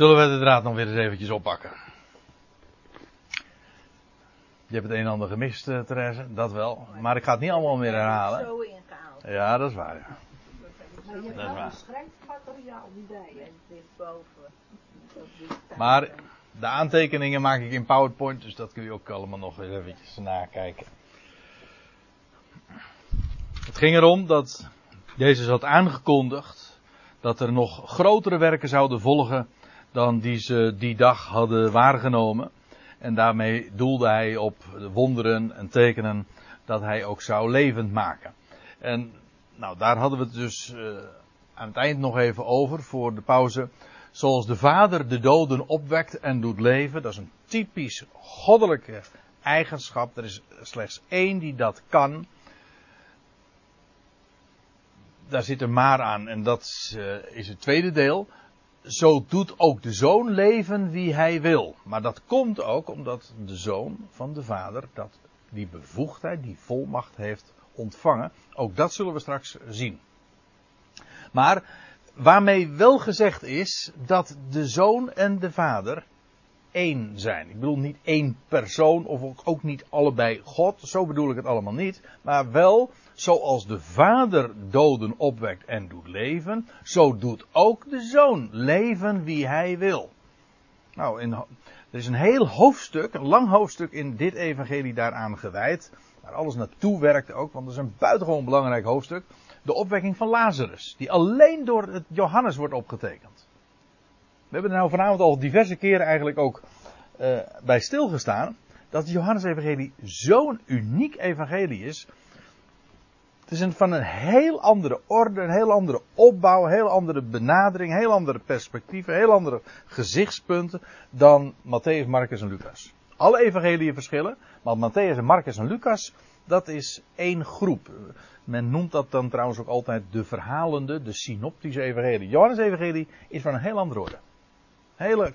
Zullen we de draad nog weer eens eventjes oppakken? Je hebt het een en ander gemist, uh, Therese, dat wel. Maar ik ga het niet allemaal meer herhalen. Zo ingehaald. Ja, dat is waar. Ja. Maar je Dat is hebt schrijfmateriaal bij boven. Maar de aantekeningen maak ik in PowerPoint, dus dat kun je ook allemaal nog eens eventjes nakijken. Het ging erom dat Jezus had aangekondigd dat er nog grotere werken zouden volgen dan die ze die dag hadden waargenomen. En daarmee doelde hij op de wonderen en tekenen dat hij ook zou levend maken. En nou, daar hadden we het dus eh, aan het eind nog even over voor de pauze. Zoals de Vader de doden opwekt en doet leven. Dat is een typisch goddelijke eigenschap. Er is slechts één die dat kan. Daar zit een maar aan en dat is, eh, is het tweede deel. Zo doet ook de zoon leven wie hij wil. Maar dat komt ook omdat de zoon van de vader dat, die bevoegdheid, die volmacht heeft ontvangen. Ook dat zullen we straks zien. Maar waarmee wel gezegd is dat de zoon en de vader één zijn. Ik bedoel niet één persoon of ook- niet allebei God. Zo bedoel ik het allemaal niet. Maar wel zoals de vader doden opwekt en doet leven. Zo doet ook de zoon leven wie hij wil. Nou, er is een heel hoofdstuk, een lang hoofdstuk in dit evangelie daaraan gewijd. Waar alles naartoe werkt ook, want het is een buitengewoon belangrijk hoofdstuk. De opwekking van Lazarus, die alleen door het Johannes wordt opgetekend. We hebben er nou vanavond al diverse keren eigenlijk ook eh, bij stilgestaan. Dat het Johannes-evangelie zo'n uniek evangelie is. Het is van een heel andere orde, een heel andere opbouw, een heel andere benadering, heel andere perspectieven, heel andere gezichtspunten dan Matthäus, Marcus en Lucas. Alle evangeliën verschillen, maar Matthäus en Marcus en Lucas, dat is één groep. Men noemt dat dan trouwens ook altijd de verhalende, de synoptische evangelie. Johannes-evangelie is van een heel andere orde. Hele,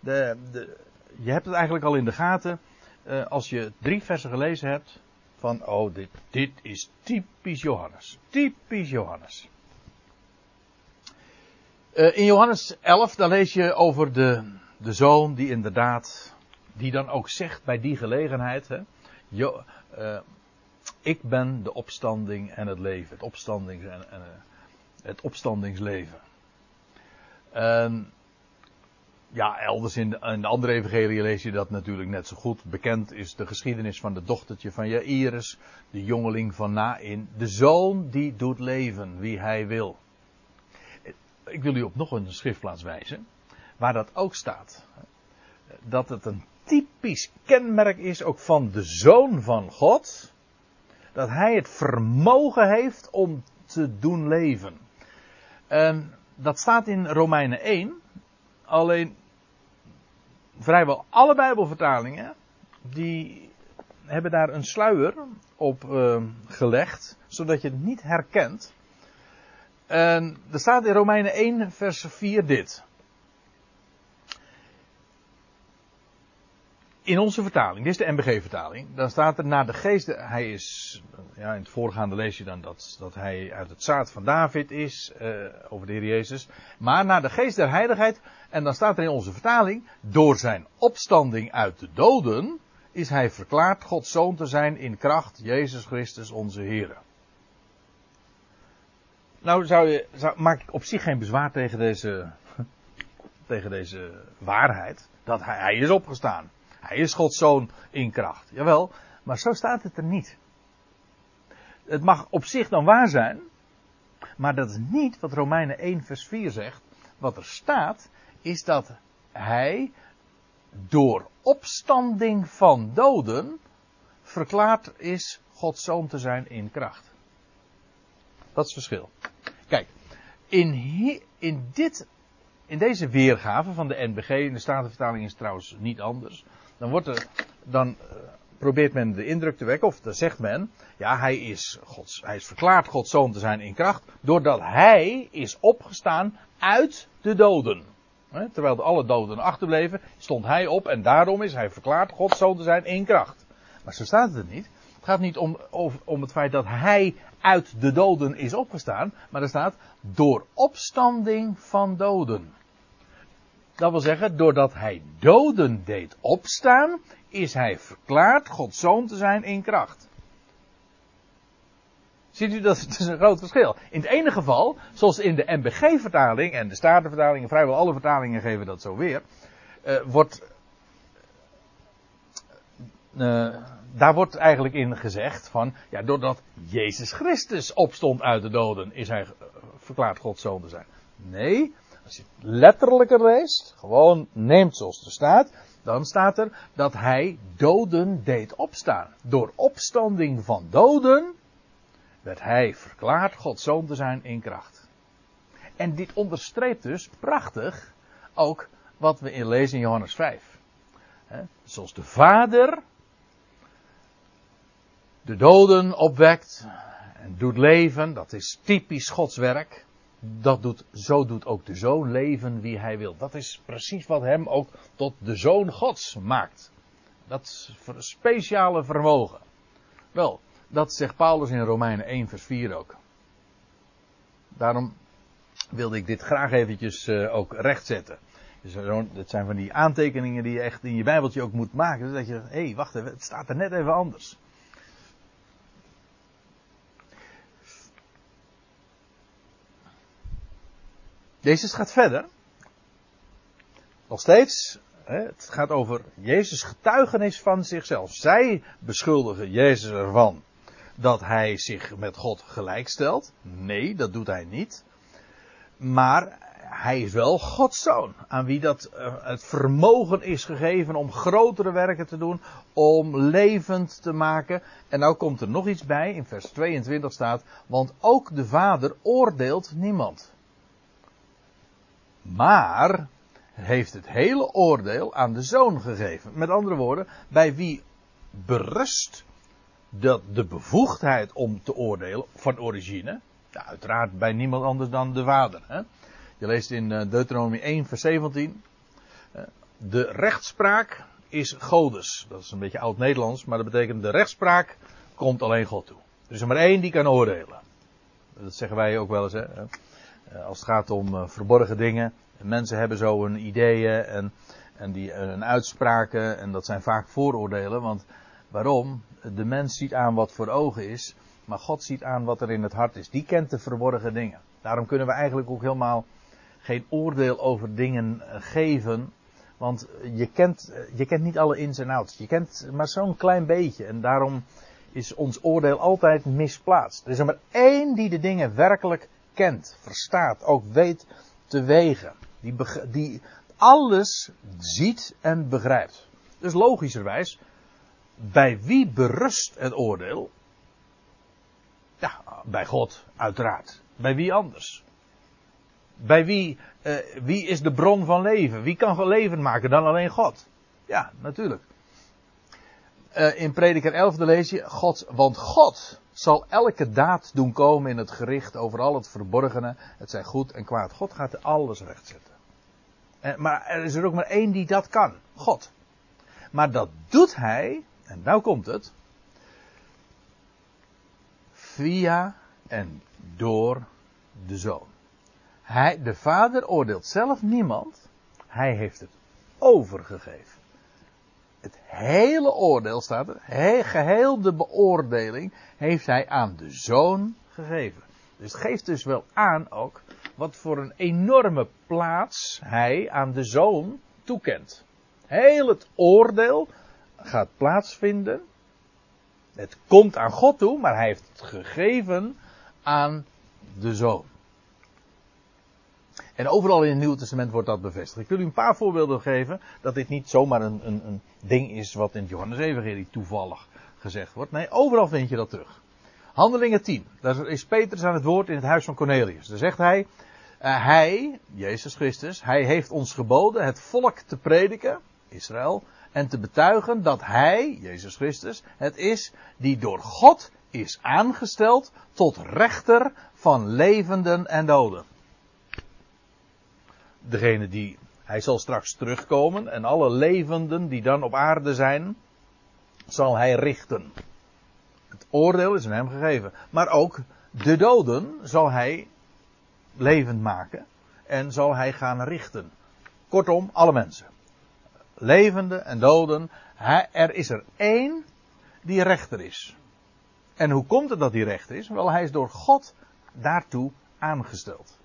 de, de, je hebt het eigenlijk al in de gaten eh, als je drie versen gelezen hebt. Van, oh, dit, dit is typisch Johannes. Typisch Johannes. Eh, in Johannes 11, daar lees je over de, de zoon die inderdaad, die dan ook zegt bij die gelegenheid, hè, eh, ik ben de opstanding en het leven. Het, en, en, het opstandingsleven. En ja, elders in de, in de andere evangelie lees je dat natuurlijk net zo goed. Bekend is de geschiedenis van de dochtertje van Jairus, de jongeling van Nain, de zoon die doet leven wie hij wil. Ik wil u op nog een schriftplaats wijzen, waar dat ook staat. Dat het een typisch kenmerk is ook van de zoon van God, dat hij het vermogen heeft om te doen leven. En dat staat in Romeinen 1, Alleen vrijwel alle Bijbelvertalingen die hebben daar een sluier op eh, gelegd, zodat je het niet herkent. En er staat in Romeinen 1, vers 4 dit. In onze vertaling, dit is de MBG-vertaling, dan staat er naar de geest, hij is, ja, in het voorgaande lees je dan dat, dat hij uit het zaad van David is, eh, over de Heer Jezus, maar naar de geest der heiligheid, en dan staat er in onze vertaling, door zijn opstanding uit de doden, is hij verklaard Gods zoon te zijn in kracht, Jezus Christus onze Heer. Nou zou je, maak ik op zich geen bezwaar tegen deze, tegen deze waarheid, dat hij, hij is opgestaan. Hij is Gods zoon in kracht. Jawel, maar zo staat het er niet. Het mag op zich dan waar zijn, maar dat is niet wat Romeinen 1 vers 4 zegt. Wat er staat, is dat hij door opstanding van doden verklaard is Gods zoon te zijn in kracht. Dat is het verschil. Kijk, in, in, dit, in deze weergave van de NBG, in de Statenvertaling is het trouwens niet anders, dan, wordt er, dan eh, probeert men de indruk te wekken, of dan zegt men, ja, hij is, Gods, hij is verklaard Gods zoon te zijn in kracht, doordat hij is opgestaan uit de doden. Terwijl alle doden achterbleven, stond hij op en daarom is hij verklaard Gods zoon te zijn in kracht. Maar zo staat het er niet. Het gaat niet om, om het feit dat hij uit de doden is opgestaan, maar er staat door opstanding van doden. Dat wil zeggen, doordat hij doden deed opstaan, is hij verklaard Gods zoon te zijn in kracht. Ziet u dat het is een groot verschil. In het ene geval, zoals in de MBG-vertaling en de Statenvertalingen, vrijwel alle vertalingen geven dat zo weer, eh, wordt, eh, daar wordt eigenlijk in gezegd van, ja, doordat Jezus Christus opstond uit de doden, is hij eh, verklaard Gods zoon te zijn. Nee, als je het letterlijker leest, gewoon neemt zoals er staat, dan staat er dat hij doden deed opstaan. Door opstanding van doden werd hij verklaard Gods zoon te zijn in kracht. En dit onderstreept dus prachtig ook wat we in lezen in Johannes 5. zoals de Vader de doden opwekt en doet leven, dat is typisch Gods werk. Dat doet, zo doet ook de zoon leven wie hij wil. Dat is precies wat hem ook tot de zoon Gods maakt. Dat speciale vermogen. Wel, dat zegt Paulus in Romeinen 1 vers 4 ook. Daarom wilde ik dit graag eventjes uh, ook rechtzetten. Dus dat zijn van die aantekeningen die je echt in je bijbeltje ook moet maken. Dat je, hé, hey, wacht even, het staat er net even anders. Jezus gaat verder. Nog steeds, het gaat over Jezus' getuigenis van zichzelf. Zij beschuldigen Jezus ervan dat hij zich met God gelijkstelt. Nee, dat doet hij niet. Maar hij is wel Gods zoon. Aan wie dat eh, het vermogen is gegeven om grotere werken te doen. Om levend te maken. En nou komt er nog iets bij. In vers 22 staat. Want ook de vader oordeelt niemand. Maar heeft het hele oordeel aan de zoon gegeven. Met andere woorden, bij wie berust dat de bevoegdheid om te oordelen van origine. Uiteraard bij niemand anders dan de vader. Hè? Je leest in eh, Deuteronomie 1, vers 17. Eh, de rechtspraak is Godes. Dat is een beetje oud-Nederlands, maar dat betekent de rechtspraak komt alleen God toe. Er is er maar één die kan oordelen. Dat zeggen wij ook wel eens. Hè? Eh, als het gaat om uh, verborgen dingen. Mensen hebben zo hun ideeën en, en die, hun uitspraken. En dat zijn vaak vooroordelen. Want waarom? De mens ziet aan wat voor ogen is. Maar God ziet aan wat er in het hart is. Die kent de verborgen dingen. Daarom kunnen we eigenlijk ook helemaal geen oordeel over dingen eh, geven. Want je kent, je kent niet alle ins en outs. Je kent maar zo'n klein beetje. En daarom is ons oordeel altijd misplaatst. Er is er maar één die de dingen werkelijk kent, verstaat, ook weet te wegen. Die, die alles ziet en begrijpt. Dus logischerwijs, bij wie berust het oordeel? Ja, bij God, uiteraard. Bij wie anders? Bij wie, uh, wie is de bron van leven? Wie kan leven maken dan alleen God? Ja, natuurlijk. Uh, in Prediker 11 lees je, God, want God zal elke daad doen komen in het gericht over al het verborgene. Het zijn goed en kwaad. God gaat alles rechtzetten. En, maar er is er ook maar één die dat kan. God. Maar dat doet hij, en nou komt het, via en door de zoon. Hij, de vader oordeelt zelf niemand. Hij heeft het overgegeven het hele oordeel staat er, geheel de beoordeling heeft hij aan de zoon gegeven. Dus het geeft dus wel aan ook wat voor een enorme plaats hij aan de zoon toekent. Heel het oordeel gaat plaatsvinden. Het komt aan God toe, maar hij heeft het gegeven aan de zoon. En overal in het Nieuwe Testament wordt dat bevestigd. Ik wil u een paar voorbeelden geven dat dit niet zomaar een, een, een ding is wat in het Johannes Evangelie toevallig gezegd wordt. Nee, overal vind je dat terug. Handelingen 10. Daar is Petrus aan het woord in het huis van Cornelius. Daar zegt hij, uh, hij, Jezus Christus, hij heeft ons geboden het volk te prediken, Israël, en te betuigen dat hij, Jezus Christus, het is die door God is aangesteld tot rechter van levenden en doden degene die, hij zal straks terugkomen en alle levenden die dan op aarde zijn, zal hij richten. Het oordeel is aan hem gegeven. Maar ook de doden zal hij levend maken en zal hij gaan richten. Kortom, alle mensen. Levende en doden. Hij, er is er één die rechter is. En hoe komt het dat hij rechter is? Wel, hij is door God daartoe aangesteld.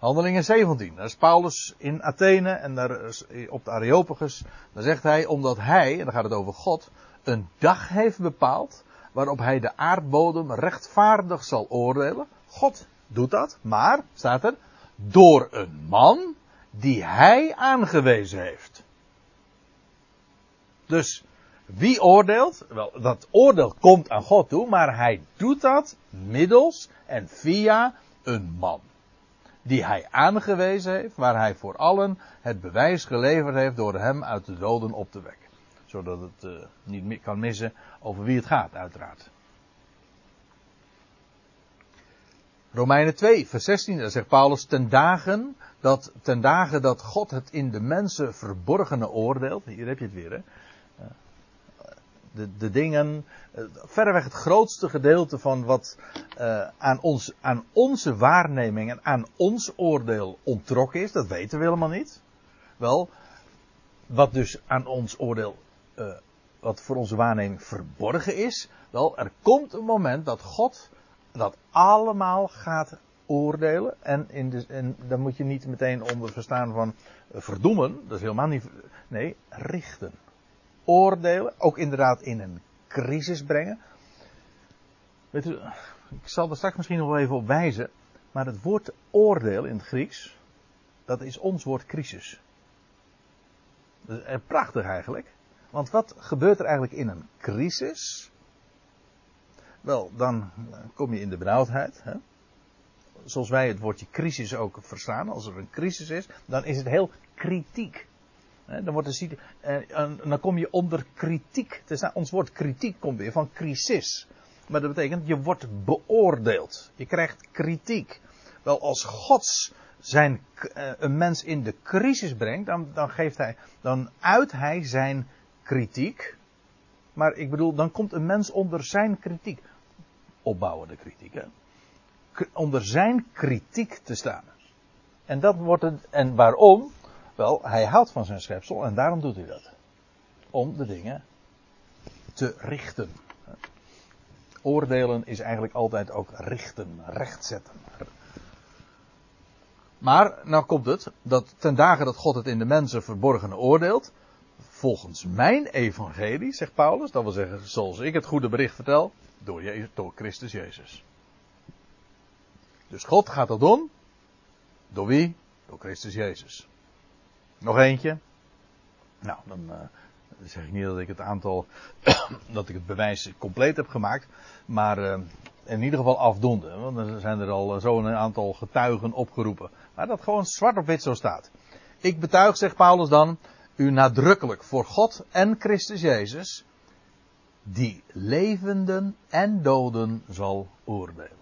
Handelingen 17. Daar is Paulus in Athene en daar is- op de Areopagus. Daar zegt hij, omdat hij, en dan gaat het over God, een dag heeft bepaald waarop hij de aardbodem rechtvaardig zal oordelen. God doet dat, maar, staat er, door een man die hij aangewezen heeft. Dus wie oordeelt? Wel, dat oordeel komt aan God toe, maar hij doet dat middels en via een man. Die hij aangewezen heeft, waar hij voor allen het bewijs geleverd heeft door hem uit de doden op te wekken. Zodat het eh, niet mi- kan missen over wie het gaat, uiteraard. Romeinen 2, vers 16, daar zegt Paulus, ten dagen, dat, ten dagen dat God het in de mensen verborgene oordeelt, hier heb je het weer, hè. De, de dingen, eh, verreweg het grootste gedeelte van wat eh, aan, ons, aan onze waarneming en aan ons oordeel ontrokken is, dat weten we helemaal niet. Wel, wat dus aan ons oordeel, eh, wat voor onze waarneming verborgen is, wel, er komt een moment dat God dat allemaal gaat oordelen. En, in de, en dan moet je niet meteen onder verstaan van verdoemen, dat is helemaal niet. Nee, richten. Oordelen, ook inderdaad in een crisis brengen. Weet u, ik zal er straks misschien nog wel even op wijzen. Maar het woord oordeel in het Grieks, dat is ons woord crisis. Eh, prachtig eigenlijk. Want wat gebeurt er eigenlijk in een crisis? Wel, dan eh, kom je in de benauwdheid. Hè? Zoals wij het woordje crisis ook verstaan. Als er een crisis is, dan is het heel kritiek. Dan, wordt eh, dan kom je onder kritiek te staan. Ons woord kritiek komt weer van crisis. Maar dat betekent, je wordt beoordeeld. Je krijgt kritiek. Wel, als Gods zijn, eh, een mens in de crisis brengt, dan, dan geeft hij, dan uit hij zijn kritiek. Maar ik bedoel, dan komt een mens onder zijn kritiek. Opbouwende kritiek, hè. Onder zijn kritiek te staan. En dat wordt het, en waarom? Wel, hij houdt van zijn schepsel en daarom doet hij dat. Om de dingen te richten. Oordelen is eigenlijk altijd ook richten, rechtzetten. Maar, nou komt het, dat ten dagen dat God het in de mensen verborgene oordeelt, volgens mijn evangelie, zegt Paulus, dat wil zeggen zoals ik het goede bericht vertel, door, Jezus, door Christus Jezus. Dus God gaat dat doen. Door wie? Door Christus Jezus. Nog eentje. Nou, dan eh, zeg ik niet dat ik het aantal, dat ik het bewijs compleet heb gemaakt, maar eh, in ieder geval afdoende. Want er zijn er al zo'n aantal getuigen opgeroepen. Maar dat gewoon zwart op wit zo staat. Ik betuig, zegt Paulus dan, u nadrukkelijk voor God en Christus Jezus, die levenden en doden zal oordelen.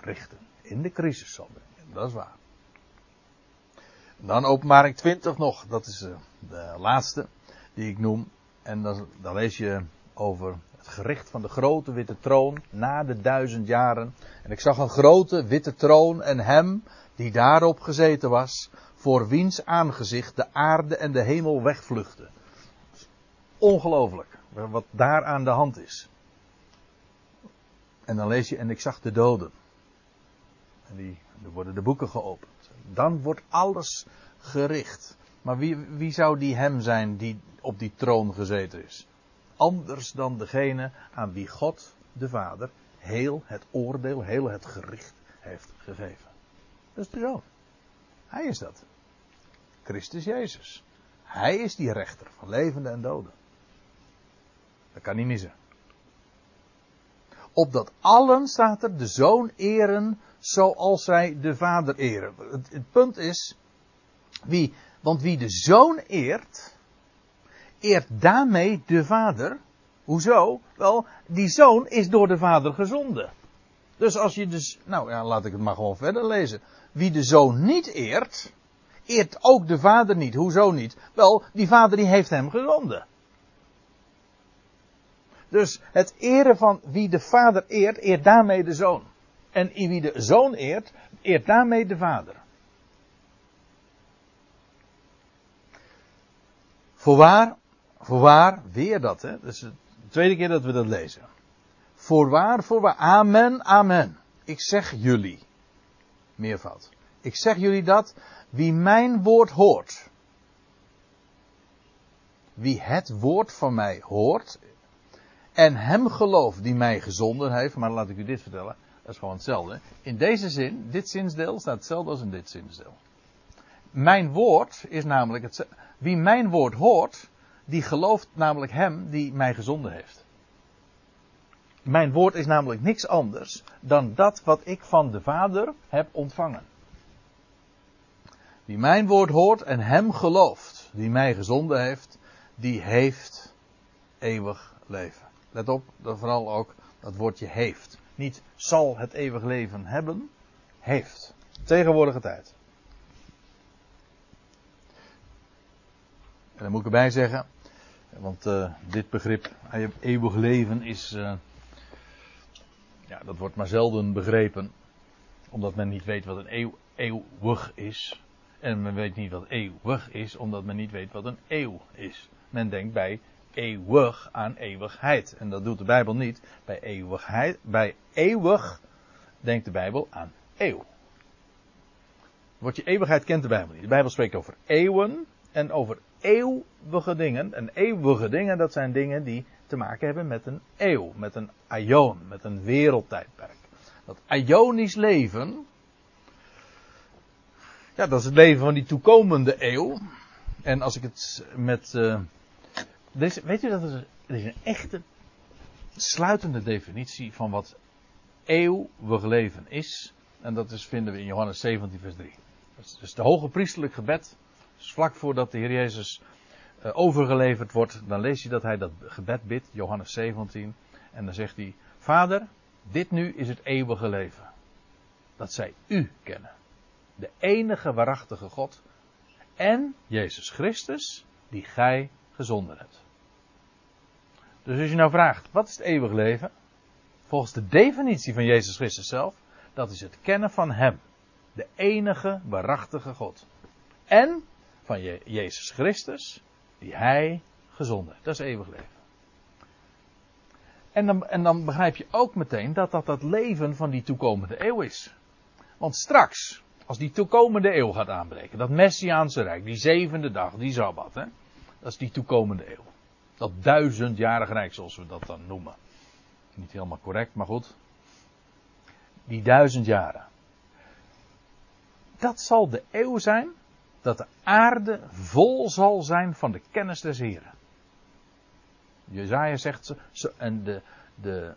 Richten. In de crisis zal brengen. Dat is waar. Dan openbaring 20 nog. Dat is eh, de laatste die ik noem. En dan, dan lees je over het gericht van de grote witte troon na de duizend jaren. En ik zag een grote witte troon en hem die daarop gezeten was, voor wiens aangezicht de aarde en de hemel wegvluchten. Ongelooflijk wat daar aan de hand is. En dan lees je, en ik zag de doden. En die, er worden de boeken geopend. Dan wordt alles gericht. Maar wie, wie zou die hem zijn die op die troon gezeten is? Anders dan degene aan wie God, de Vader, heel het oordeel, heel het gericht heeft gegeven. Dat is de zoon. Hij is dat. Christus Jezus. Hij is die rechter van levenden en doden. Dat kan niet missen. Opdat allen staat er de zoon eren zoals zij de vader eren. Het, het, punt is, wie, want wie de zoon eert, eert daarmee de vader. Hoezo? Wel, die zoon is door de vader gezonden. Dus als je dus, nou ja, laat ik het maar gewoon verder lezen. Wie de zoon niet eert, eert ook de vader niet. Hoezo niet? Wel, die vader die heeft hem gezonden. Dus het eren van wie de vader eert, eert daarmee de zoon. En wie de zoon eert, eert daarmee de vader. Voorwaar, voorwaar, weer dat, hè? Dat is de tweede keer dat we dat lezen. Voorwaar, voorwaar, amen, amen. Ik zeg jullie. Meervoud. Ik zeg jullie dat, wie mijn woord hoort. Wie het woord van mij hoort, en hem gelooft die mij gezonden heeft, maar laat ik u dit vertellen, dat is gewoon hetzelfde. In deze zin, dit zinsdeel staat hetzelfde als in dit zinsdeel. Mijn woord is namelijk het, wie mijn woord hoort, die gelooft namelijk hem die mij gezonden heeft. Mijn woord is namelijk niks anders dan dat wat ik van de Vader heb ontvangen. Wie mijn woord hoort en hem gelooft, die mij gezonden heeft, die heeft eeuwig leven. Let op, dat vooral ook dat woordje heeft. Niet zal het eeuwig leven hebben, heeft. Tegenwoordige tijd. En dan moet ik erbij zeggen, want uh, dit begrip eeuwig leven is, uh, ja, dat wordt maar zelden begrepen, omdat men niet weet wat een eeuw, eeuwig is. En men weet niet wat eeuwig is, omdat men niet weet wat een eeuw is. Men denkt bij eeuwig aan eeuwigheid. En dat doet de Bijbel niet. Bij eeuwigheid, bij eeuwig denkt de Bijbel aan eeuw. Wat je eeuwigheid kent de Bijbel niet. De Bijbel spreekt over eeuwen en over eeuwige dingen. En eeuwige dingen, dat zijn dingen die te maken hebben met een eeuw, met een aion, met een wereldtijdperk. Dat aionisch leven, ja, dat is het leven van die toekomende eeuw. En als ik het met. Uh, weet je dat er, er is een echte sluitende definitie van wat eeuwig leven is. En dat is, vinden we in Johannes 17, vers 3. Dat is dus de hoge priesterlijk gebed. Vlak voordat de Heer Jezus uh, overgeleverd wordt, dan lees je dat hij dat gebed bidt, Johannes 17. En dan zegt hij: Vader, dit nu is het eeuwige leven. Dat zij u kennen. De enige waarachtige God. En Jezus Christus, die gij gezonden hebt. Dus als je nou vraagt, wat is het eeuwig leven? Volgens de definitie van Jezus Christus zelf, dat is het kennen van Hem. De enige waarachtige God. En van Je Jezus Christus, die Hij gezonden. Dat is eeuwig leven. En dan, en dan begrijp je ook meteen dat dat het leven van die toekomende eeuw is. Want straks, als die toekomende eeuw gaat aanbreken, dat Messiaanse Rijk, die zevende dag, die Sabbat, hè, dat is die toekomende eeuw. Dat duizendjarig Rijk, zoals we dat dan noemen. Niet helemaal correct, maar goed. Die duizend jaren. Dat zal de eeuw zijn dat de aarde vol zal zijn van de kennis des Heren. Jezaja zegt, en de, de,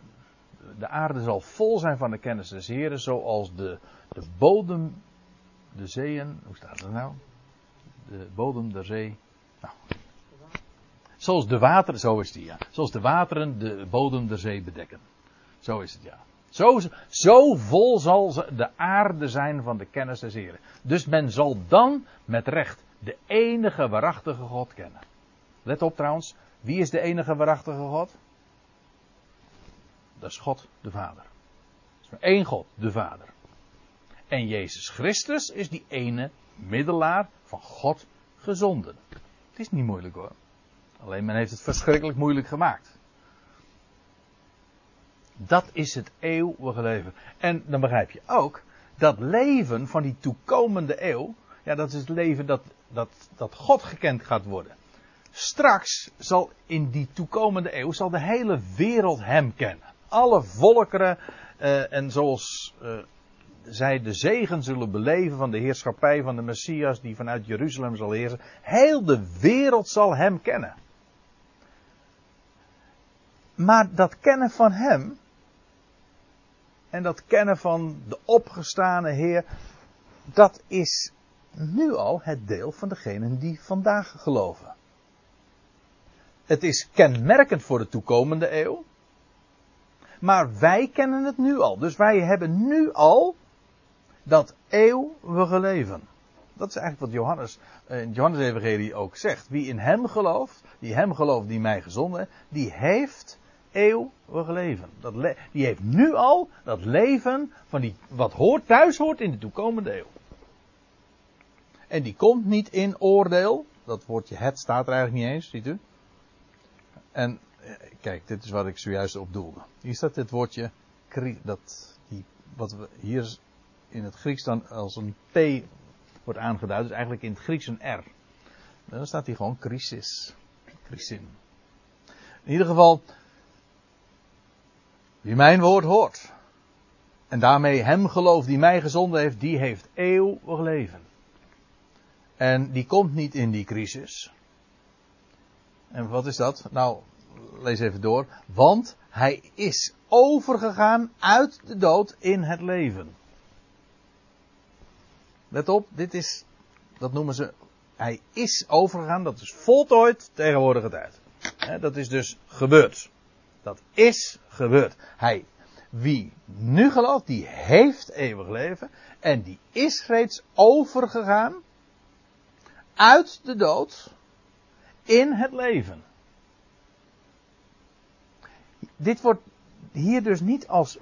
de aarde zal vol zijn van de kennis des Heren, zoals de, de bodem, de zeeën, hoe staat het nou? De bodem der zee, nou, zoals de wateren, zo is die ja, zoals de wateren de bodem der zee bedekken. Zo is het ja. Zo, zo vol zal de aarde zijn van de kennis des Heren. Dus men zal dan met recht de enige waarachtige God kennen. Let op trouwens, wie is de enige waarachtige God? Dat is God de Vader. Dat is maar één God, de Vader. En Jezus Christus is die ene middelaar van God gezonden. Het is niet moeilijk hoor. Alleen men heeft het verschrikkelijk moeilijk gemaakt. Dat is het eeuwige leven. En dan begrijp je ook dat leven van die toekomende eeuw, ja, dat is het leven dat, dat, dat God gekend gaat worden. Straks zal in die toekomende eeuw zal de hele wereld hem kennen. Alle volkeren uh, en zoals uh, zij de zegen zullen beleven van de heerschappij van de Messias die vanuit Jeruzalem zal heersen. Heel de wereld zal hem kennen. Maar dat kennen van hem, en dat kennen van de opgestane Heer, dat is nu al het deel van degenen die vandaag geloven. Het is kenmerkend voor de toekomende eeuw. Maar wij kennen het nu al. Dus wij hebben nu al dat eeuwige leven. Dat is eigenlijk wat Johannes in het Johannes-evangelie ook zegt. Wie in hem gelooft, die hem gelooft die mij gezonden, die heeft eeuwig leven. Dat die heeft nu al dat leven van die, wat hoort, thuis hoort in de toekomende eeuw. En die komt niet in oordeel, Dat woordje het staat er eigenlijk niet eens, ziet u? En eh, kijk, dit is wat ik zojuist op doelde. Hier staat dit woordje, dat, die, wat we hier in het Grieks dan als een P wordt aangeduid, is eigenlijk in het Grieks een R. Dan staat hier gewoon crisis. Christin. In ieder geval, wie mijn woord hoort. En daarmee hem gelooft die mij gezonden heeft, die heeft eeuwig leven. En die komt niet in die crisis. En wat is dat? Nou, lees even door. Want hij is overgegaan uit de dood in het leven. Let op, dit is, dat noemen ze, hij is overgegaan, dat is voltooid tegenwoordige tijd. Dat is dus gebeurd. Dat is gebeurd. Hij, wie nu gelooft, die heeft eeuwig leven. En die is reeds overgegaan uit de dood in het leven. Dit wordt hier dus niet als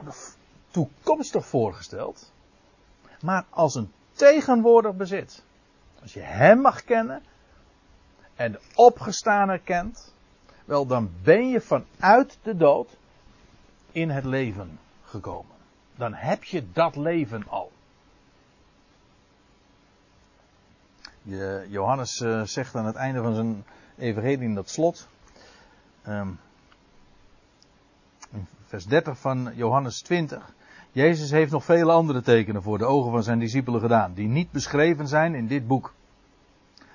toekomstig voorgesteld, maar als een tegenwoordig bezit. Als je hem mag kennen en de opgestane kent, wel dan ben je vanuit de dood in het leven gekomen. Dan heb je dat leven al. Johannes uh, zegt aan het einde van zijn evangelie in dat slot. In vers 30 van Johannes 20. Jezus heeft nog vele andere tekenen voor de ogen van zijn discipelen gedaan, die niet beschreven zijn in dit boek.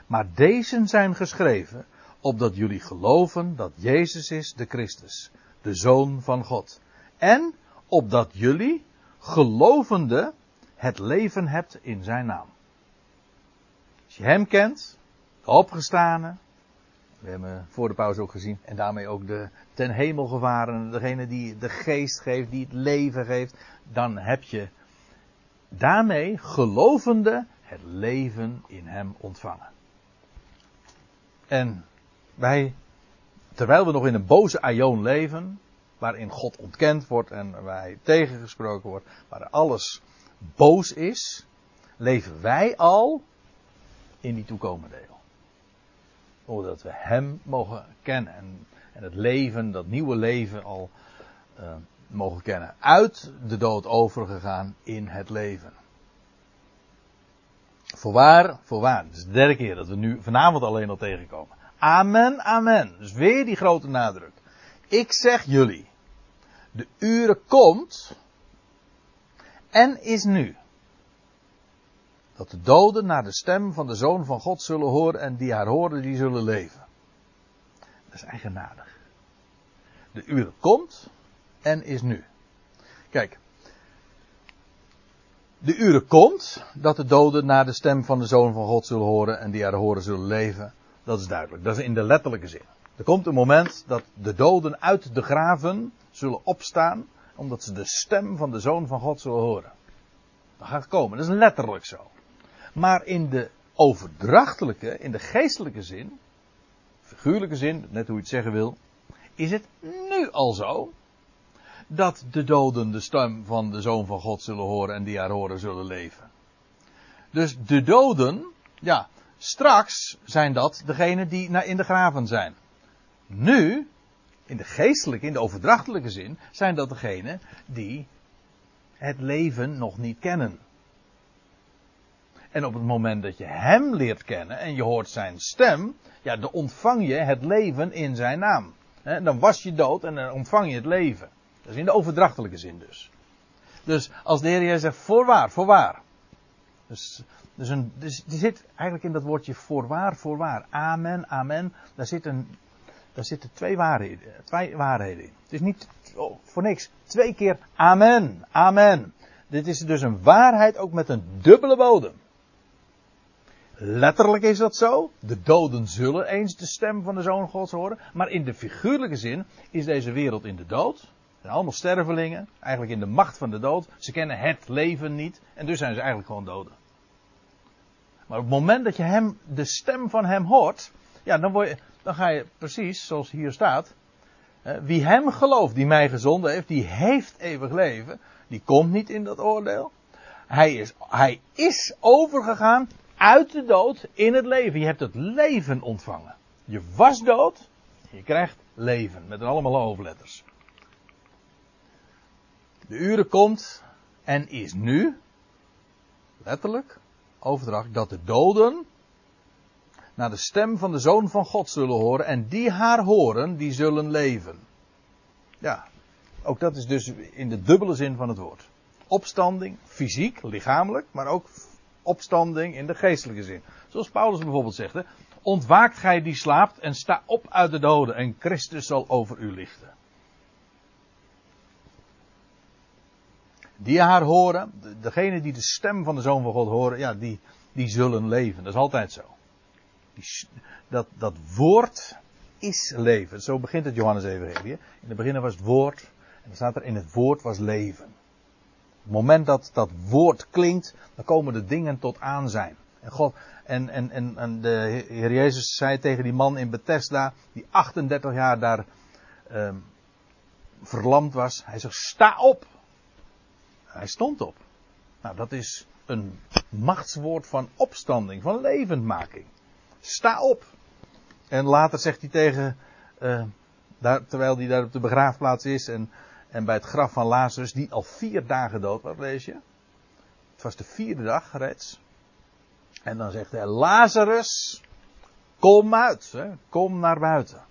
Maar deze zijn geschreven, opdat jullie geloven dat Jezus is de Christus, de Zoon van God. En opdat jullie, gelovende, het leven hebt in zijn naam. Als je hem kent, de opgestane, we hebben voor de pauze ook gezien, en daarmee ook de ten hemel gevaren, degene die de geest geeft, die het leven geeft, dan heb je daarmee gelovende het leven in hem ontvangen. En wij, terwijl we nog in een boze aion leven, waarin God ontkend wordt en hij tegengesproken wordt, waar alles boos is, leven wij al in die toekomende deel. Omdat we Hem mogen kennen en, en het leven, dat nieuwe leven al uh, mogen kennen. Uit de dood overgegaan in het leven. Voorwaar, voorwaar. Het is de derde keer dat we nu vanavond alleen al tegenkomen. Amen, amen. Dus weer die grote nadruk. Ik zeg jullie. De uren komt. En is nu. Dat de doden naar de stem van de Zoon van God zullen horen en die haar horen, die zullen leven. Dat is eigenaardig. De uren komt en is nu. Kijk. De uren komt dat de doden naar de stem van de Zoon van God zullen horen en die haar horen zullen leven. Dat is duidelijk. Dat is in de letterlijke zin. Er komt een moment dat de doden uit de graven zullen opstaan, omdat ze de stem van de Zoon van God zullen horen. Dat gaat komen. Dat is letterlijk zo. Maar in de overdrachtelijke, in de geestelijke zin, figuurlijke zin, net hoe je het zeggen wil, is het nu al zo dat de doden de stem van de Zoon van God zullen horen en die haar horen zullen leven. Dus de doden, ja, straks zijn dat degenen die in de graven zijn. Nu, in de geestelijke, in de overdrachtelijke zin, zijn dat degenen die het leven nog niet kennen. En op het moment dat je hem leert kennen en je hoort zijn stem, ja, dan ontvang je het leven in zijn naam. dan was je dood en dan ontvang je het leven. Dat is in de overdrachtelijke zin dus. Dus als de Heer Jezus zegt voorwaar, voorwaar. Dus, dus, een, dus er zit eigenlijk in dat woordje voorwaar, voorwaar. Amen, amen. Daar, zit een, daar zitten twee waarheden, twee waarheden in. Het is niet oh, voor niks. Twee keer amen, amen. Dit is dus een waarheid ook met een dubbele bodem. Letterlijk is dat zo. De doden zullen eens de stem van de Zoon Gods horen. Maar in de figuurlijke zin is deze wereld in de dood. Het zijn allemaal stervelingen. Eigenlijk in de macht van de dood. Ze kennen het leven niet. En dus zijn ze eigenlijk gewoon doden. Maar op het moment dat je hem, de stem van hem hoort. Ja, dan, word je, dan ga je precies zoals hier staat. Wie hem gelooft, die mij gezonden heeft, die heeft eeuwig leven. Die komt niet in dat oordeel. Hij is, hij is overgegaan uit de dood in het leven. Je hebt het leven ontvangen. Je was dood, je krijgt leven. Met allemaal hoofdletters. De uren komt en is nu, letterlijk, overdracht, dat de doden naar de stem van de Zoon van God zullen horen. En die haar horen, die zullen leven. Ja, ook dat is dus in de dubbele zin van het woord. Opstanding, fysiek, lichamelijk, maar ook opstanding in de geestelijke zin. Zoals Paulus bijvoorbeeld zegt, hè, ontwaakt gij die slaapt en sta op uit de doden en Christus zal over u lichten. Die haar horen, degene die de stem van de Zoon van God horen, ja, die, die zullen leven. Dat is altijd zo. Die, dat, dat woord is leven. Zo begint het Johannes Evangelie. In het begin was het woord. En dan staat er in het woord was leven. Op het moment dat dat woord klinkt, dan komen de dingen tot aanzijn. En, God, en, en, en, en de Heer Jezus zei tegen die man in Bethesda, die 38 jaar daar um, verlamd was. Hij zegt, sta op. Hij stond op. Nou, dat is een machtswoord van opstanding, van levendmaking. Sta op. En later zegt hij tegen, uh, daar, terwijl hij daar op de begraafplaats is en, en bij het graf van Lazarus, die al vier dagen dood was, lees je. Het was de vierde dag reeds. En dan zegt hij, Lazarus, kom uit, hè, kom naar buiten.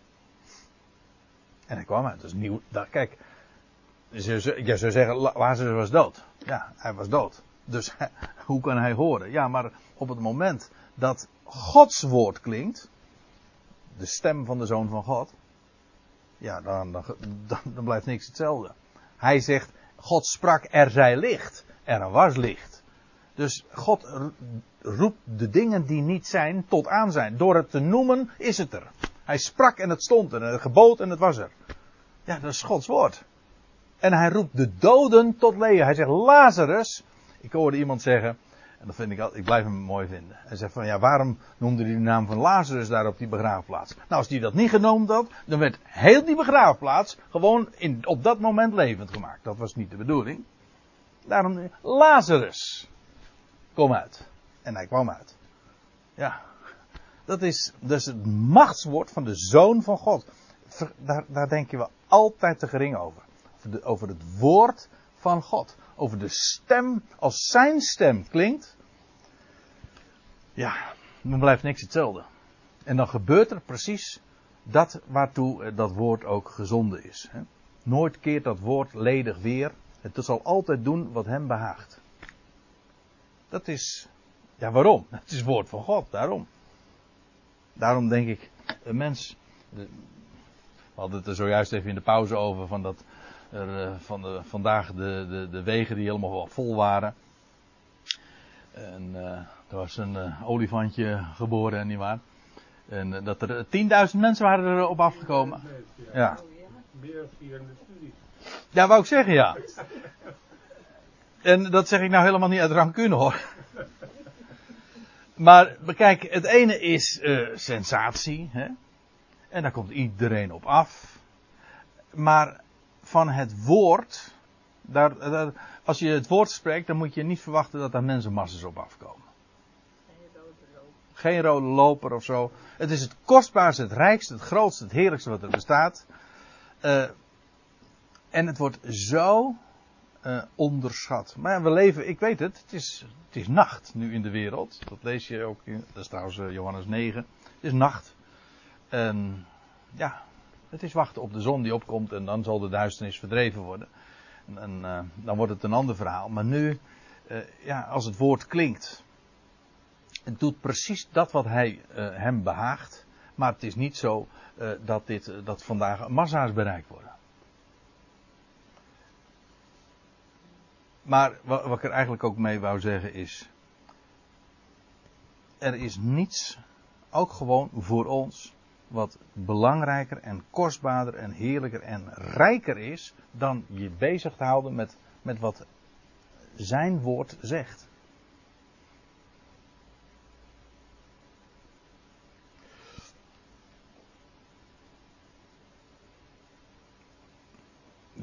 En hij kwam uit. Dus nieuw, daar, kijk, je zou zeggen, Lazarus was dood. Ja, hij was dood. Dus hoe kan hij horen? Ja, maar op het moment dat Gods woord klinkt, de stem van de Zoon van God, ja, dan, dan, dan, blijft niks hetzelfde. Hij zegt, God sprak, er zij licht. Er was licht. Dus God roept de dingen die niet zijn tot aan zijn. Door het te noemen is het er. Hij sprak en het stond er. En het gebood en het was er. Ja, dat is Gods woord. En hij roept de doden tot leven. Hij zegt, Lazarus. Ik hoorde iemand zeggen, en dat vind ik, ik blijf hem mooi vinden. Hij zegt van, ja, waarom noemde hij de naam van Lazarus daar op die begraafplaats? Nou, als hij dat niet genoemd had, dan werd heel die begraafplaats gewoon in, op dat moment levend gemaakt. Dat was niet de bedoeling. Daarom, Lazarus, kom uit. En hij kwam uit. Ja, dat is dus het machtswoord van de Zoon van God. Daar, daar denk je wel altijd te gering over. Over, het woord van God. Over de stem, als zijn stem klinkt. Ja, dan blijft niks hetzelfde. En dan gebeurt er precies dat waartoe dat woord ook gezonden is. Nooit keert dat woord ledig weer. Het zal altijd doen wat hem behaagt. Dat is, ja waarom? Het is woord van God, daarom. Daarom denk ik, een mens, we hadden het er zojuist even in de pauze over van dat er eh, van de, vandaag de, de, de wegen die helemaal vol waren. En uh, er was een uh, olifantje geboren, nietwaar. En dat er 10.000 mensen waren erop afgekomen. Ja. Meer studie. Ja, wou ik zeggen, ja. En dat zeg ik nou helemaal niet uit rancune hoor. Maar bekijk, het ene is sensatie. Hè? En daar komt iedereen op af. Maar van het woord. Daar, als je het woord spreekt, dan moet je niet verwachten dat daar mensenmasses op afkomen. Geen rode loop. Geen rode loper of zo. Het is het kostbaarste, het rijkste, het grootste, het heerlijkste wat er bestaat. Uh, en het wordt zo uh, onderschat. Maar we leven, ik weet het, het is, het is nacht nu in de wereld. Dat lees je ook, in, dat is trouwens uh, Johannes 9. Het is nacht. En ja, het is wachten op de zon die opkomt en dan zal de duisternis verdreven worden. En, uh, dan wordt het een ander verhaal. Maar nu, ja, als het woord klinkt, het doet precies dat wat hij hem behaagt. Maar het is niet zo dat, dit, dat vandaag massa's bereikt worden. Maar wat, wat ik er eigenlijk ook mee wou zeggen is. Er is niets, ook gewoon voor ons, wat belangrijker en kostbaarder en heerlijker en rijker is dan je bezig te houden met, met wat zijn woord zegt.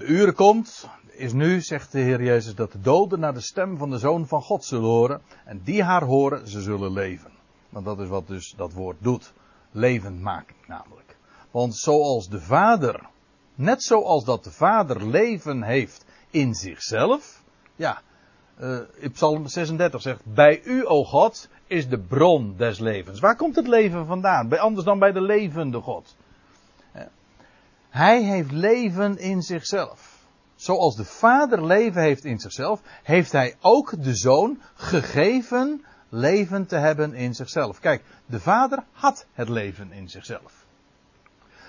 De uren komt, is nu, zegt de Heer Jezus, dat de doden naar de stem van de Zoon van God zullen horen. En die haar horen, ze zullen leven. Want dat is wat dus dat woord doet. Levend maken namelijk. Want zoals de Vader, net zoals dat de Vader leven heeft in zichzelf. Ja, uh, in Psalm 36 zegt, bij u, o God, is de bron des levens. Waar komt het leven vandaan? Bij, anders dan bij de levende God. Hij heeft leven in zichzelf. Zoals de Vader leven heeft in zichzelf, heeft hij ook de Zoon gegeven leven te hebben in zichzelf. Kijk, de Vader had het leven in zichzelf.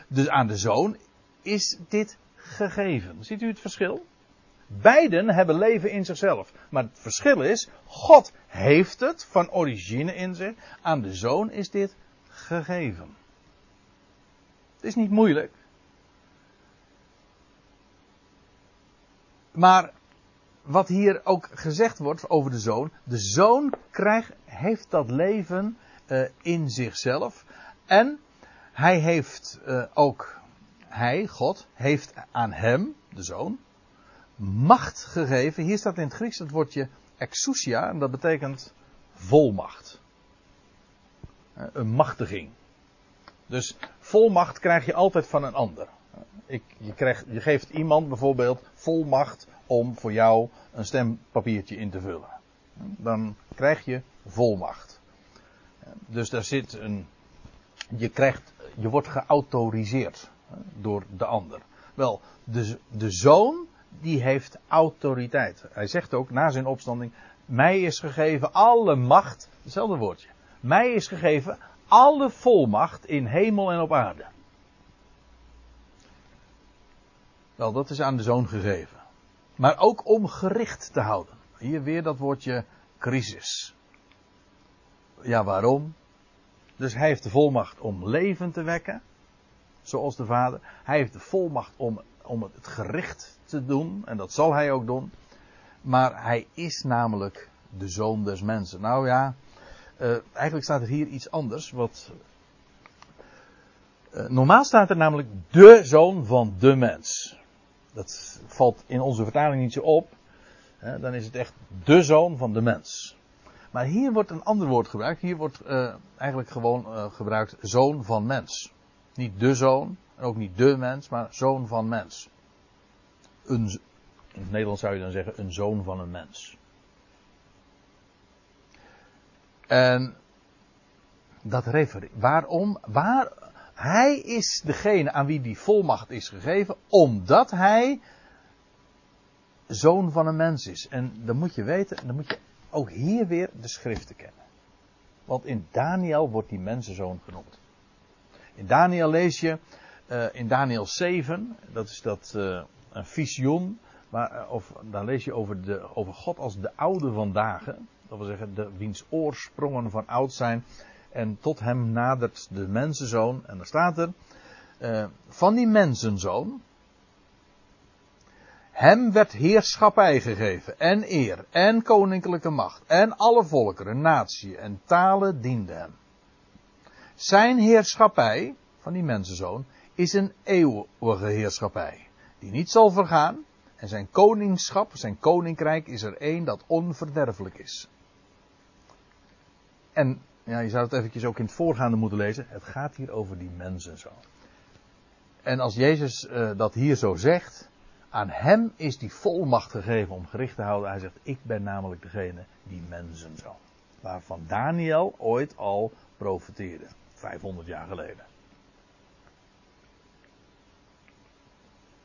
Dus aan de Zoon is dit gegeven. Ziet u het verschil? Beiden hebben leven in zichzelf. Maar het verschil is, God heeft het van origine in zich. Aan de Zoon is dit gegeven. Het is niet moeilijk. Maar wat hier ook gezegd wordt over de zoon. De zoon krijgt, heeft dat leven uh, in zichzelf. En hij heeft uh, ook, hij, God, heeft aan hem, de zoon, macht gegeven. Hier staat in het Grieks het woordje exousia. En dat betekent volmacht. Uh, een machtiging. Dus volmacht krijg je altijd van een ander. Ik, je, je geeft iemand bijvoorbeeld volmacht om voor jou een stempapiertje in te vullen. Dan krijg je volmacht. Dus daar zit een. Je, krijgt, je wordt geautoriseerd door de ander. Wel, de, de zoon die heeft autoriteit. Hij zegt ook na zijn opstanding: Mij is gegeven alle macht, hetzelfde woordje. Mij is gegeven alle volmacht in hemel en op aarde. Wel, dat is aan de zoon gegeven. Maar ook om gericht te houden. Hier weer dat woordje crisis. Ja, waarom? Dus hij heeft de volmacht om leven te wekken. Zoals de vader. Hij heeft de volmacht om, om het gericht te doen. En dat zal hij ook doen. Maar hij is namelijk de zoon des mensen. Nou ja, uh, eigenlijk staat er hier iets anders. Wat, uh, normaal staat er namelijk de zoon van de mens dat valt in onze vertaling niet zo op. Hè, dan is het echt de zoon van de mens. Maar hier wordt een ander woord gebruikt. Hier wordt uh, eigenlijk gewoon uh, gebruikt zoon van mens. Niet de zoon, en ook niet de mens, maar zoon van mens. Een, in het Nederlands zou je dan zeggen een zoon van een mens. En dat refereert. Waarom? Waar, hij is degene aan wie die volmacht is gegeven, omdat hij zoon van een mens is. En dan moet je weten, dan moet je ook hier weer de schriften kennen. Want in Daniel wordt die mensenzoon genoemd. In Daniel lees je, uh, in Daniel 7, dat is dat uh, een visioen, maar, uh, of daar lees je over, de, over God als de oude van dagen. Dat wil zeggen, de, wiens oorsprongen van oud zijn. En tot hem nadert de mensenzoon. En daar staat er. Uh, van die mensenzoon. Hem werd heerschappij gegeven. En eer. En koninklijke macht. En alle volkeren, natie en talen dienden hem. Zijn heerschappij. Van die mensenzoon. Is een eeuwige heerschappij. Die niet zal vergaan. En zijn koningschap, zijn koninkrijk is er één dat onverderfelijk is. En ja, je zou het eventjes ook in het voorgaande moeten lezen. Het gaat hier over die mensen zo. En als Jezus uh, dat hier zo zegt, aan hem is die volmacht gegeven om gericht te houden. Hij zegt, ik ben namelijk degene die mensen. Waarvan Daniel ooit al profeteerde. 500 jaar geleden.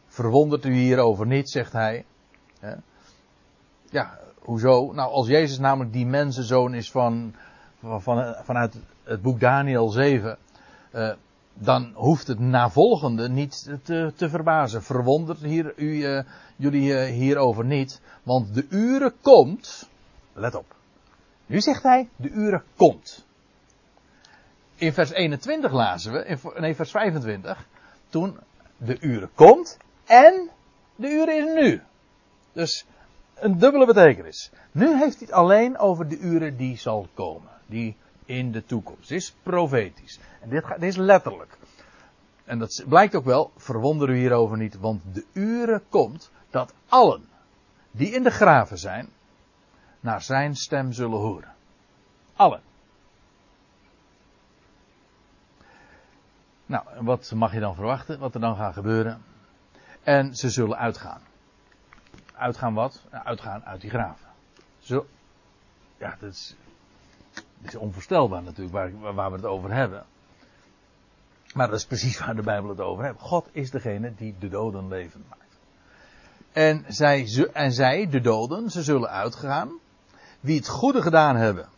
Verwondert u hierover niet, zegt hij. Ja, hoezo? Nou, als Jezus namelijk die mensenzoon is van van, vanuit het boek Daniel 7, uh, dan hoeft het navolgende niet te, te verbazen. Verwondert hier, u, uh, jullie uh, hierover niet, want de uren komt, let op, nu zegt hij, de uren komt. In vers 21 lazen we, in, nee vers 25, toen de uren komt en de uren is nu. Dus een dubbele betekenis. Nu heeft hij het alleen over de uren die zal komen die in de toekomst. Is profetisch. En dit, gaat, dit is letterlijk. En dat blijkt ook wel, verwonder u hierover niet, want de uren komt dat allen, die in de graven zijn, naar zijn stem zullen horen. Allen. Nou, wat mag je dan verwachten? Wat er dan gaat gebeuren? En ze zullen uitgaan. Uitgaan wat? Uitgaan uit die graven. Zo. Ja, dat is, is onvoorstelbaar natuurlijk waar, waar we het over hebben. Maar dat is precies waar de Bijbel het over heeft. God is degene die de doden levend maakt. En zij, en zij, de doden, ze zullen uitgaan. Wie het goede gedaan hebben.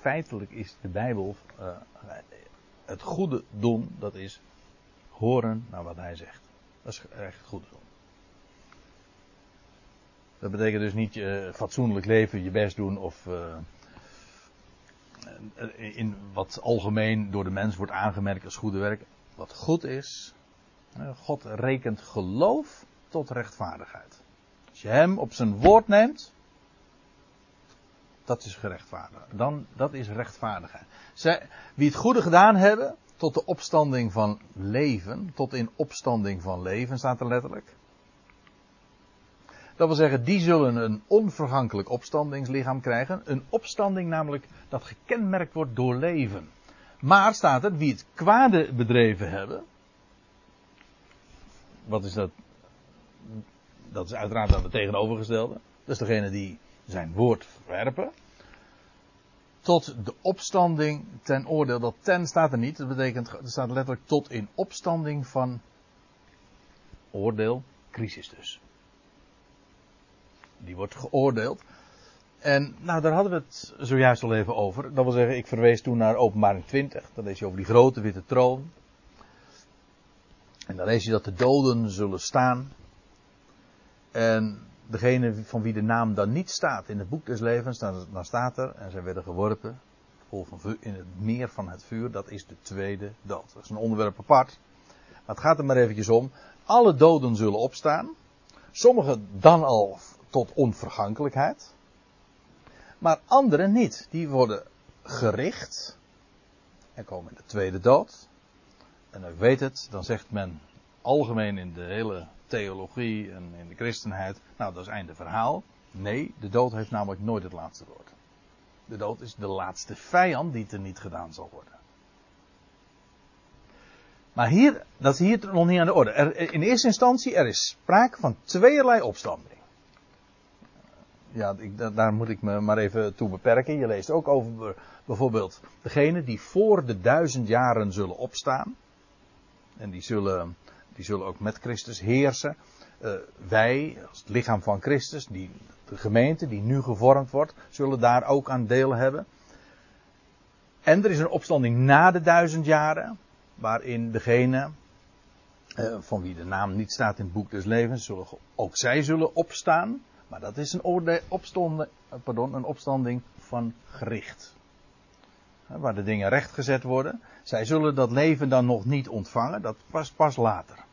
Feitelijk is de Bijbel uh, het goede doen, dat is horen naar wat hij zegt. Dat is echt het goede doen. Dat betekent dus niet uh, fatsoenlijk leven, je best doen of uh, in wat algemeen door de mens wordt aangemerkt als goede werk. Wat goed is, God rekent geloof tot rechtvaardigheid. Als je hem op zijn woord neemt, dat is gerechtvaardigd. Dan, dat is rechtvaardigheid. Zij, wie het goede gedaan hebben, tot de opstanding van leven, tot in opstanding van leven staat er letterlijk. Dat wil zeggen, die zullen een onvergankelijk opstandingslichaam krijgen. Een opstanding namelijk dat gekenmerkt wordt door leven. Maar staat er, wie het kwade bedreven hebben. Wat is dat? Dat is uiteraard dan het tegenovergestelde. Dat is degene die zijn woord verwerpen. Tot de opstanding ten oordeel. Dat ten staat er niet. Dat betekent, er staat letterlijk tot in opstanding van oordeel, crisis dus. Die wordt geoordeeld. En nou, daar hadden we het zojuist al even over. Dat wil zeggen, ik verwees toen naar openbaring 20. Dan lees je over die grote witte troon. En dan lees je dat de doden zullen staan. En degene van wie de naam dan niet staat in het boek des levens, dan, dan staat er, en zij werden geworpen in het meer van het vuur, dat is de tweede dood. Dat is een onderwerp apart. Maar het gaat er maar eventjes om. Alle doden zullen opstaan. Sommigen dan al tot onvergankelijkheid. Maar anderen niet. Die worden gericht. En komen in de tweede dood. En u weet het, dan zegt men algemeen in de hele theologie en in de christenheid, nou dat is einde verhaal. Nee, de dood heeft namelijk nooit het laatste woord. De dood is de laatste vijand die er niet gedaan zal worden. Maar hier, dat is hier nog niet aan de orde. Er, in eerste instantie, er is sprake van tweeërlei opstanding. Ja, ik, daar moet ik me maar even toe beperken. Je leest ook over bijvoorbeeld degene die voor de duizend jaren zullen opstaan. En die zullen die zullen ook met Christus heersen. Uh, wij, als het lichaam van Christus, die, de gemeente die nu gevormd wordt, zullen daar ook aan deel hebben. En er is een opstanding na de duizend jaren, waarin degene uh, van wie de naam niet staat in het boek des levens, ook zij zullen opstaan. Maar dat is een, orde, opstande, pardon, een opstanding van gericht waar de dingen rechtgezet worden. Zij zullen dat leven dan nog niet ontvangen, dat pas, pas later.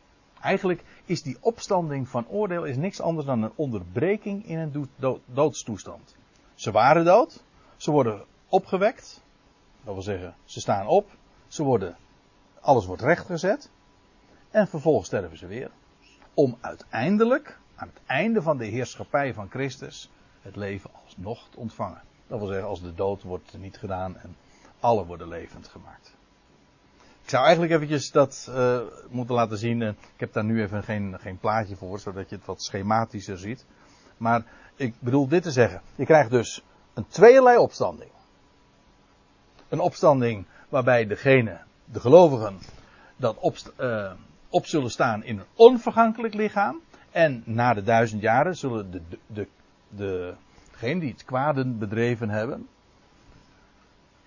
Eigenlijk is die opstanding van oordeel is niks anders dan een onderbreking in een doodstoestand. Ze waren dood, ze worden opgewekt, dat wil zeggen, ze staan op, ze worden, alles wordt rechtgezet, en vervolgens sterven ze weer. Om uiteindelijk, aan het einde van de heerschappij van Christus, het leven alsnog te ontvangen. Dat wil zeggen, als de dood wordt niet gedaan en alle worden levend gemaakt. Ik zou eigenlijk eventjes dat uh, moeten laten zien. ik heb daar nu even geen, geen plaatje voor, zodat je het wat schematischer ziet. Maar ik bedoel dit te zeggen. Je krijgt dus een tweeërlei opstanding. Een opstanding waarbij degene, de gelovigen, dat uh, op zullen staan in een onvergankelijk lichaam. En na de duizend jaren zullen de, de, de, de degenen die het kwaden bedreven hebben,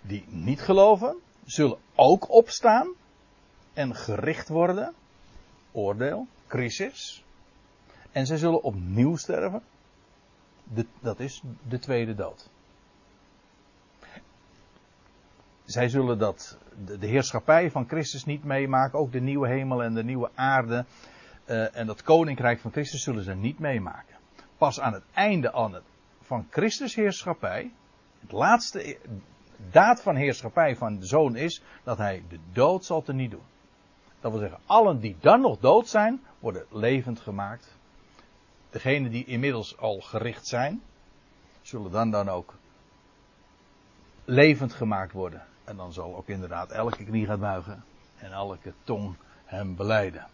die niet geloven, zullen ook opstaan en gericht worden. Oordeel, crisis. En zij zullen opnieuw sterven. Dat is de tweede dood. Zij zullen dat, de, heerschappij van Christus niet meemaken. Ook de nieuwe hemel en de nieuwe aarde. Uh, en dat koninkrijk van Christus zullen ze niet meemaken. Pas aan het einde aan het, van Christus heerschappij. Het laatste, daad van heerschappij van de zoon is dat hij de dood zal niet doen. Dat wil zeggen, allen die dan nog dood zijn, worden levend gemaakt. degenen die inmiddels al gericht zijn, zullen dan dan ook levend gemaakt worden. En dan zal ook inderdaad elke knie gaan buigen en elke tong hem beleiden.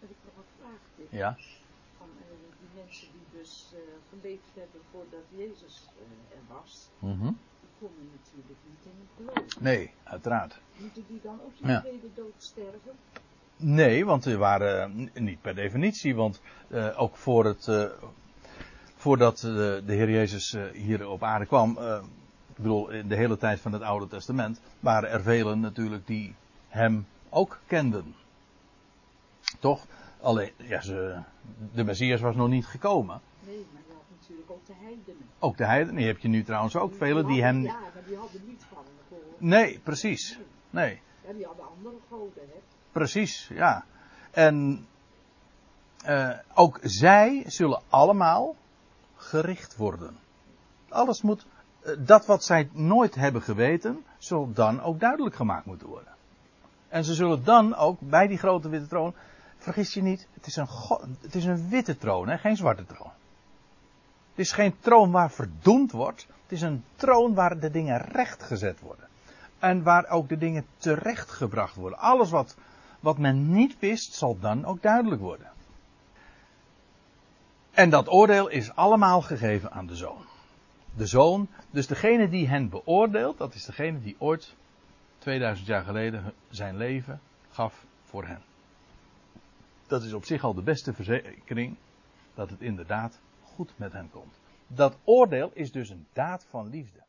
Heb ik nog een vraag. Dick? Ja? Van eh, die mensen die dus eh, geleefd hebben voordat Jezus eh, er was, Mhm. die komen natuurlijk niet in het geloof. Nee, uiteraard. Moeten die dan ook Ja. zijn tweede dood sterven? Nee, want er waren niet per definitie, want ook voor het, voordat de Heer Jezus hier op aarde kwam, ik bedoel in de hele tijd van het Oude Testament, waren er velen natuurlijk die hem ook kenden. Toch? Alleen, ja, ze, de Messias was nog niet gekomen. Nee, maar je had natuurlijk ook de heidenen. Ook de heidenen, die heb je nu trouwens ook velen die hem... Ja, maar die hadden niet van hem. Nee, precies. Nee. Ja, die hadden andere goden, hè. Precies, ja. En eh, ook zij zullen allemaal gericht worden. Alles moet, eh, dat wat zij nooit hebben geweten, zal dan ook duidelijk gemaakt moeten worden. En ze zullen dan ook bij die grote witte troon, vergis je niet, het is een, het is een witte troon, hè, geen zwarte troon. Het is geen troon waar verdoemd wordt, het is een troon waar de dingen rechtgezet worden. En waar ook de dingen terechtgebracht worden. Alles wat, wat men niet wist, zal dan ook duidelijk worden. En dat oordeel is allemaal gegeven aan de zoon. De zoon, dus degene die hen beoordeelt, dat is degene die ooit 2000 jaar geleden zijn leven gaf voor hen. Dat is op zich al de beste verzekering dat het inderdaad goed met hen komt. Dat oordeel is dus een daad van liefde.